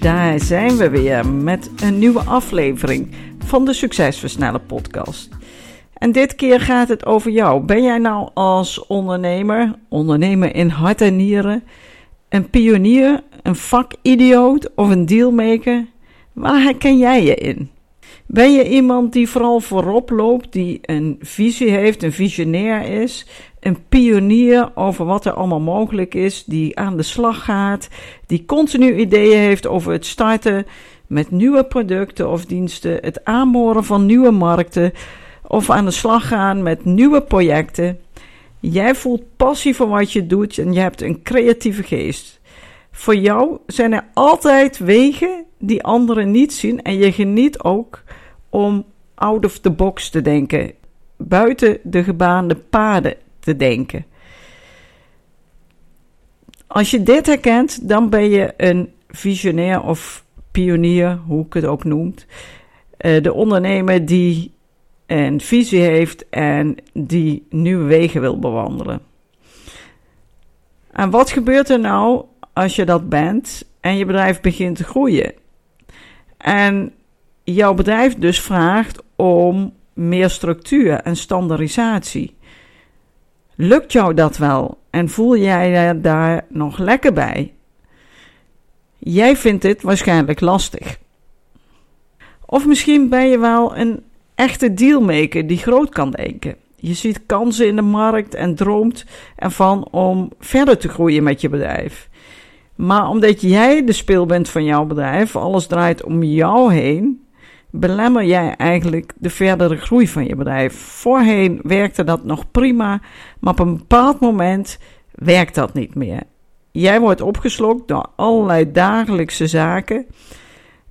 Daar zijn we weer met een nieuwe aflevering van de Succesversnellen podcast. En dit keer gaat het over jou. Ben jij nou als ondernemer, ondernemer in hart en nieren, een pionier, een vakidioot of een dealmaker? Waar herken jij je in? Ben je iemand die vooral voorop loopt, die een visie heeft, een visionair is, een pionier over wat er allemaal mogelijk is, die aan de slag gaat, die continu ideeën heeft over het starten met nieuwe producten of diensten, het aanboren van nieuwe markten of aan de slag gaan met nieuwe projecten. Jij voelt passie voor wat je doet en je hebt een creatieve geest. Voor jou zijn er altijd wegen die anderen niet zien en je geniet ook om out of the box te denken, buiten de gebaande paden te denken. Als je dit herkent, dan ben je een visionair of pionier, hoe ik het ook noemt. Eh, de ondernemer die een visie heeft en die nieuwe wegen wil bewandelen. En wat gebeurt er nou als je dat bent en je bedrijf begint te groeien? En jouw bedrijf dus vraagt om meer structuur en standaardisatie. Lukt jou dat wel en voel jij je daar nog lekker bij? Jij vindt dit waarschijnlijk lastig. Of misschien ben je wel een echte dealmaker die groot kan denken. Je ziet kansen in de markt en droomt ervan om verder te groeien met je bedrijf. Maar omdat jij de speel bent van jouw bedrijf, alles draait om jou heen, belemmer jij eigenlijk de verdere groei van je bedrijf. Voorheen werkte dat nog prima, maar op een bepaald moment werkt dat niet meer. Jij wordt opgeslokt door allerlei dagelijkse zaken.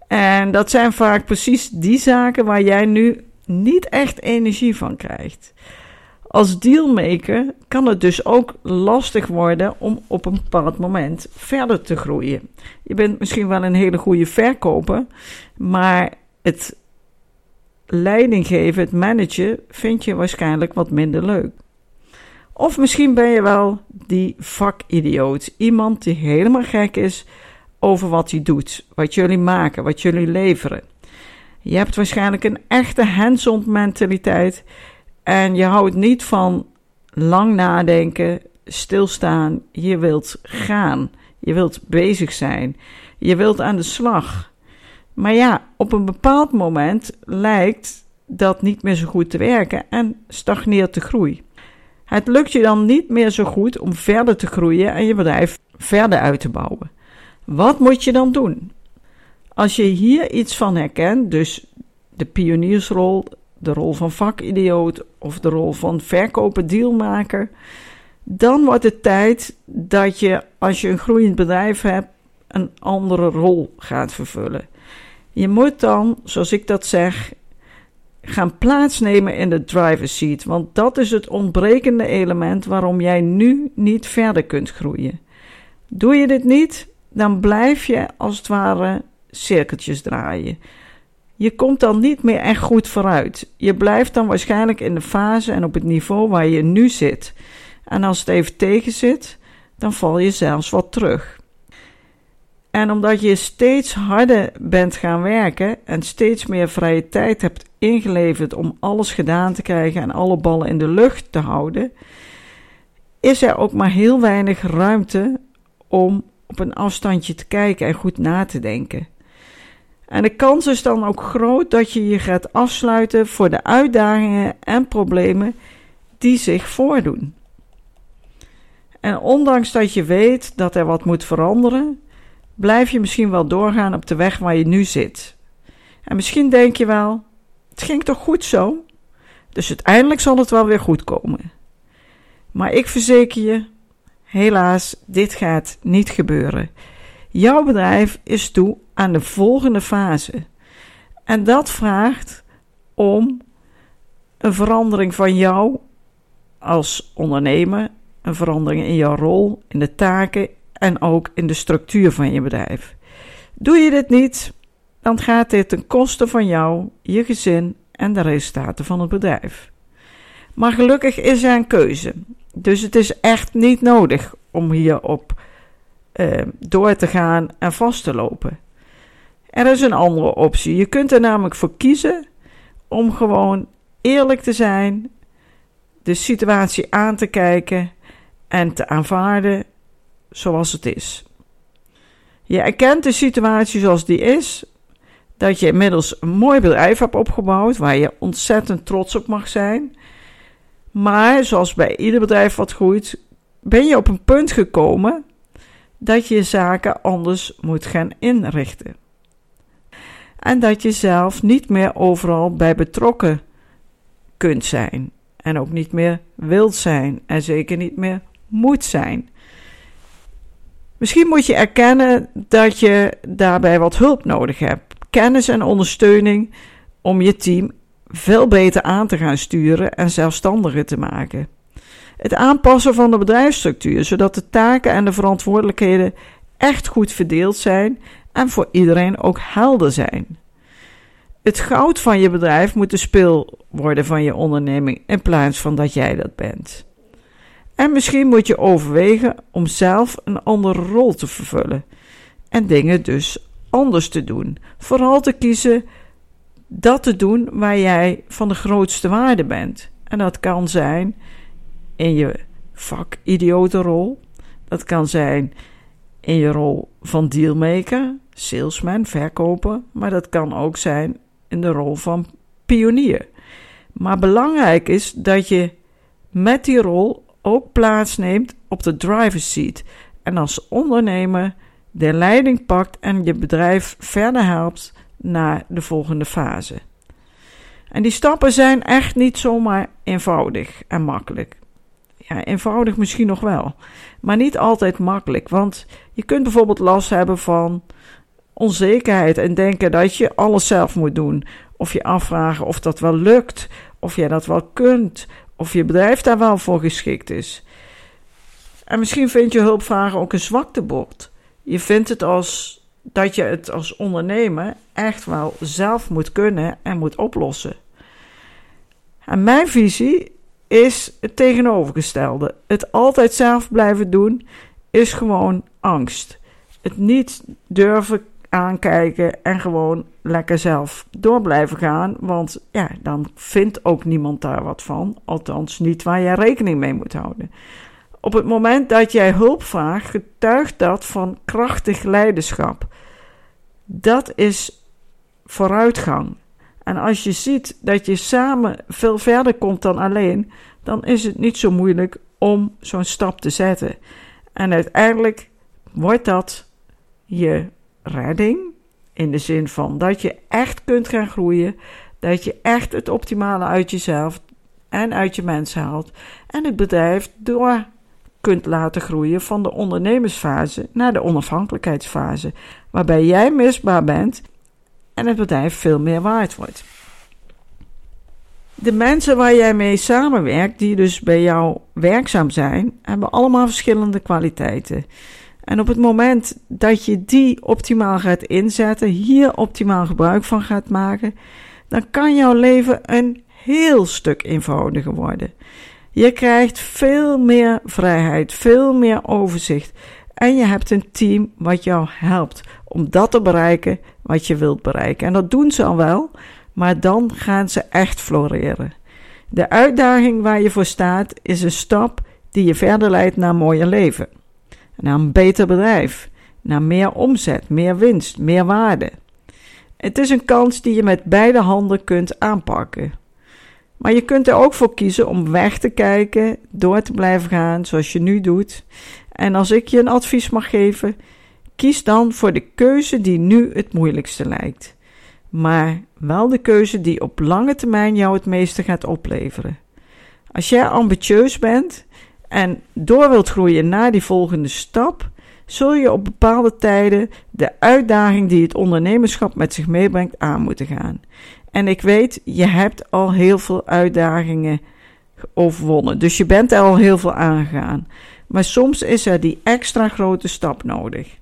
En dat zijn vaak precies die zaken waar jij nu niet echt energie van krijgt. Als dealmaker kan het dus ook lastig worden om op een bepaald moment verder te groeien. Je bent misschien wel een hele goede verkoper, maar het leiding geven, het managen, vind je waarschijnlijk wat minder leuk. Of misschien ben je wel die vakidioot. Iemand die helemaal gek is over wat hij doet, wat jullie maken, wat jullie leveren. Je hebt waarschijnlijk een echte hands-on mentaliteit en je houdt niet van lang nadenken, stilstaan. Je wilt gaan. Je wilt bezig zijn. Je wilt aan de slag. Maar ja, op een bepaald moment lijkt dat niet meer zo goed te werken en stagneert de groei. Het lukt je dan niet meer zo goed om verder te groeien en je bedrijf verder uit te bouwen. Wat moet je dan doen? Als je hier iets van herkent, dus de pioniersrol, de rol van vakidioot of de rol van verkoper dealmaker, dan wordt het tijd dat je, als je een groeiend bedrijf hebt, een andere rol gaat vervullen. Je moet dan, zoals ik dat zeg, gaan plaatsnemen in de driver's seat, want dat is het ontbrekende element waarom jij nu niet verder kunt groeien. Doe je dit niet, dan blijf je als het ware cirkeltjes draaien. Je komt dan niet meer echt goed vooruit. Je blijft dan waarschijnlijk in de fase en op het niveau waar je nu zit. En als het even tegen zit, dan val je zelfs wat terug. En omdat je steeds harder bent gaan werken en steeds meer vrije tijd hebt ingeleverd om alles gedaan te krijgen en alle ballen in de lucht te houden, is er ook maar heel weinig ruimte om op een afstandje te kijken en goed na te denken. En de kans is dan ook groot dat je je gaat afsluiten voor de uitdagingen en problemen die zich voordoen. En ondanks dat je weet dat er wat moet veranderen, blijf je misschien wel doorgaan op de weg waar je nu zit. En misschien denk je wel: het ging toch goed zo? Dus uiteindelijk zal het wel weer goed komen. Maar ik verzeker je, helaas, dit gaat niet gebeuren. Jouw bedrijf is toe aan de volgende fase. En dat vraagt om een verandering van jou als ondernemer, een verandering in jouw rol, in de taken en ook in de structuur van je bedrijf. Doe je dit niet, dan gaat dit ten koste van jou, je gezin en de resultaten van het bedrijf. Maar gelukkig is er een keuze. Dus het is echt niet nodig om hierop uh, door te gaan en vast te lopen. Er is een andere optie. Je kunt er namelijk voor kiezen om gewoon eerlijk te zijn, de situatie aan te kijken en te aanvaarden zoals het is. Je erkent de situatie zoals die is, dat je inmiddels een mooi bedrijf hebt opgebouwd waar je ontzettend trots op mag zijn. Maar zoals bij ieder bedrijf wat groeit, ben je op een punt gekomen dat je zaken anders moet gaan inrichten. En dat je zelf niet meer overal bij betrokken kunt zijn. En ook niet meer wilt zijn. En zeker niet meer moet zijn. Misschien moet je erkennen dat je daarbij wat hulp nodig hebt. Kennis en ondersteuning om je team veel beter aan te gaan sturen en zelfstandiger te maken. Het aanpassen van de bedrijfsstructuur, zodat de taken en de verantwoordelijkheden echt goed verdeeld zijn en voor iedereen ook helder zijn. Het goud van je bedrijf moet de speel worden van je onderneming in plaats van dat jij dat bent. En misschien moet je overwegen om zelf een andere rol te vervullen en dingen dus anders te doen. Vooral te kiezen dat te doen waar jij van de grootste waarde bent. En dat kan zijn in je vak idiotenrol. Dat kan zijn in je rol van dealmaker, salesman, verkoper. Maar dat kan ook zijn in de rol van pionier. Maar belangrijk is dat je met die rol ook plaatsneemt op de driver's seat. En als ondernemer de leiding pakt en je bedrijf verder helpt naar de volgende fase. En die stappen zijn echt niet zomaar eenvoudig en makkelijk. Ja, eenvoudig misschien nog wel, maar niet altijd makkelijk. Want je kunt bijvoorbeeld last hebben van onzekerheid en denken dat je alles zelf moet doen. Of je afvragen of dat wel lukt, of jij dat wel kunt, of je bedrijf daar wel voor geschikt is. En misschien vind je hulpvragen ook een zwaktebord. Je vindt het als dat je het als ondernemer echt wel zelf moet kunnen en moet oplossen. En mijn visie is het tegenovergestelde. Het altijd zelf blijven doen is gewoon angst. Het niet durven aankijken en gewoon lekker zelf door blijven gaan. Want ja, dan vindt ook niemand daar wat van. Althans, niet waar jij rekening mee moet houden. Op het moment dat jij hulp vraagt, getuigt dat van krachtig leiderschap. Dat is vooruitgang. En als je ziet dat je samen veel verder komt dan alleen, dan is het niet zo moeilijk om zo'n stap te zetten. En uiteindelijk wordt dat je redding. In de zin van dat je echt kunt gaan groeien. Dat je echt het optimale uit jezelf en uit je mensen haalt. En het bedrijf door kunt laten groeien van de ondernemersfase naar de onafhankelijkheidsfase. Waarbij jij misbaar bent en het bedrijf veel meer waard wordt. De mensen waar jij mee samenwerkt, die dus bij jou werkzaam zijn, hebben allemaal verschillende kwaliteiten. En op het moment dat je die optimaal gaat inzetten, hier optimaal gebruik van gaat maken, dan kan jouw leven een heel stuk eenvoudiger worden. Je krijgt veel meer vrijheid, veel meer overzicht. En je hebt een team wat jou helpt om dat te bereiken wat je wilt bereiken. En dat doen ze al wel, maar dan gaan ze echt floreren. De uitdaging waar je voor staat is een stap die je verder leidt naar een mooier leven. Naar een beter bedrijf, naar meer omzet, meer winst, meer waarde. Het is een kans die je met beide handen kunt aanpakken. Maar je kunt er ook voor kiezen om weg te kijken, door te blijven gaan zoals je nu doet. En als ik je een advies mag geven, kies dan voor de keuze die nu het moeilijkste lijkt. Maar wel de keuze die op lange termijn jou het meeste gaat opleveren. Als jij ambitieus bent en door wilt groeien naar die volgende stap, zul je op bepaalde tijden de uitdaging die het ondernemerschap met zich meebrengt aan moeten gaan. En ik weet, je hebt al heel veel uitdagingen overwonnen, dus je bent er al heel veel aangegaan. Maar soms is er die extra grote stap nodig.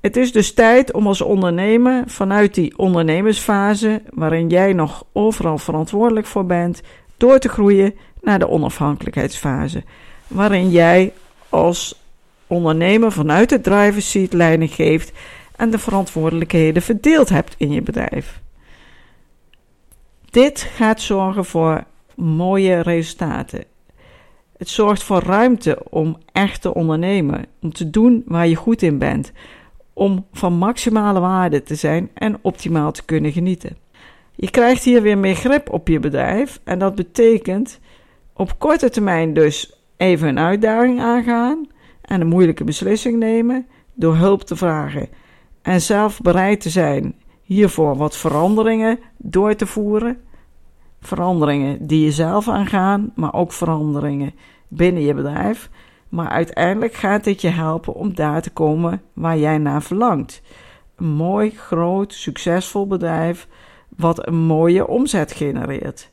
Het is dus tijd om als ondernemer vanuit die ondernemersfase, waarin jij nog overal verantwoordelijk voor bent, door te groeien naar de onafhankelijkheidsfase, waarin jij als ondernemer vanuit het driver seat leiding geeft en de verantwoordelijkheden verdeeld hebt in je bedrijf. Dit gaat zorgen voor mooie resultaten. Het zorgt voor ruimte om echt te ondernemen, om te doen waar je goed in bent, om van maximale waarde te zijn en optimaal te kunnen genieten. Je krijgt hier weer meer grip op je bedrijf en dat betekent op korte termijn dus even een uitdaging aangaan en een moeilijke beslissing nemen door hulp te vragen en zelf bereid te zijn hiervoor wat veranderingen door te voeren. Veranderingen die je zelf aangaan, maar ook veranderingen binnen je bedrijf. Maar uiteindelijk gaat dit je helpen om daar te komen waar jij naar verlangt. Een mooi, groot, succesvol bedrijf wat een mooie omzet genereert.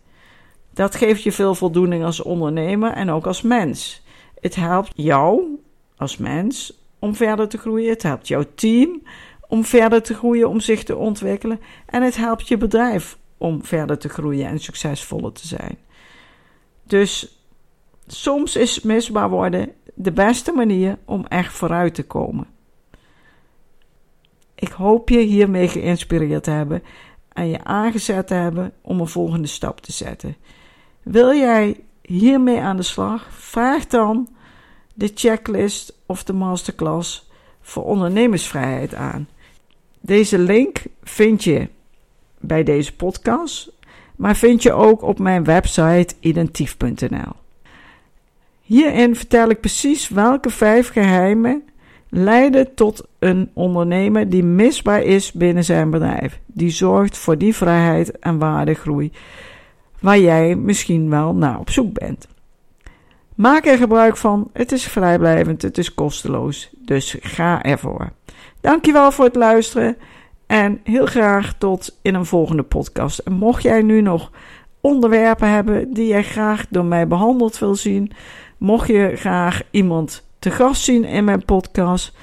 Dat geeft je veel voldoening als ondernemer en ook als mens. Het helpt jou als mens om verder te groeien. Het helpt jouw team om verder te groeien, om zich te ontwikkelen. En het helpt je bedrijf om verder te groeien en succesvoller te zijn. Dus soms is misbaar worden de beste manier om echt vooruit te komen. Ik hoop je hiermee geïnspireerd te hebben en je aangezet te hebben om een volgende stap te zetten. Wil jij hiermee aan de slag? Vraag dan de checklist of de masterclass voor ondernemersvrijheid aan. Deze link vind je bij deze podcast, maar vind je ook op mijn website identief.nl. Hierin vertel ik precies welke vijf geheimen leiden tot een ondernemer die misbaar is binnen zijn bedrijf. Die zorgt voor die vrijheid en waardegroei waar jij misschien wel naar op zoek bent. Maak er gebruik van. Het is vrijblijvend, het is kosteloos. Dus ga ervoor. Dankjewel voor het luisteren. En heel graag tot in een volgende podcast. En mocht jij nu nog onderwerpen hebben die jij graag door mij behandeld wil zien, mocht je graag iemand te gast zien in mijn podcast,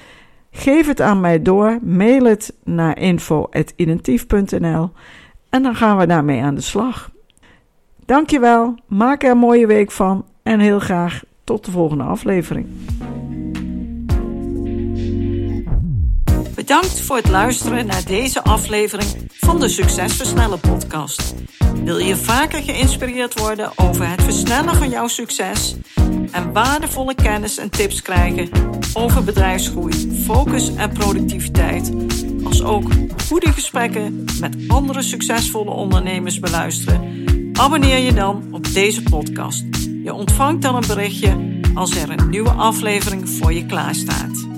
geef het aan mij door. Mail het naar info.identief.nl en dan gaan we daarmee aan de slag. Dankjewel, maak er een mooie week van en heel graag tot de volgende aflevering. Bedankt voor het luisteren naar deze aflevering van de Succesversnellen podcast. Wil je vaker geïnspireerd worden over het versnellen van jouw succes en waardevolle kennis en tips krijgen over bedrijfsgroei, focus en productiviteit, als ook goede gesprekken met andere succesvolle ondernemers beluisteren? Abonneer je dan op deze podcast. Je ontvangt dan een berichtje als er een nieuwe aflevering voor je klaarstaat.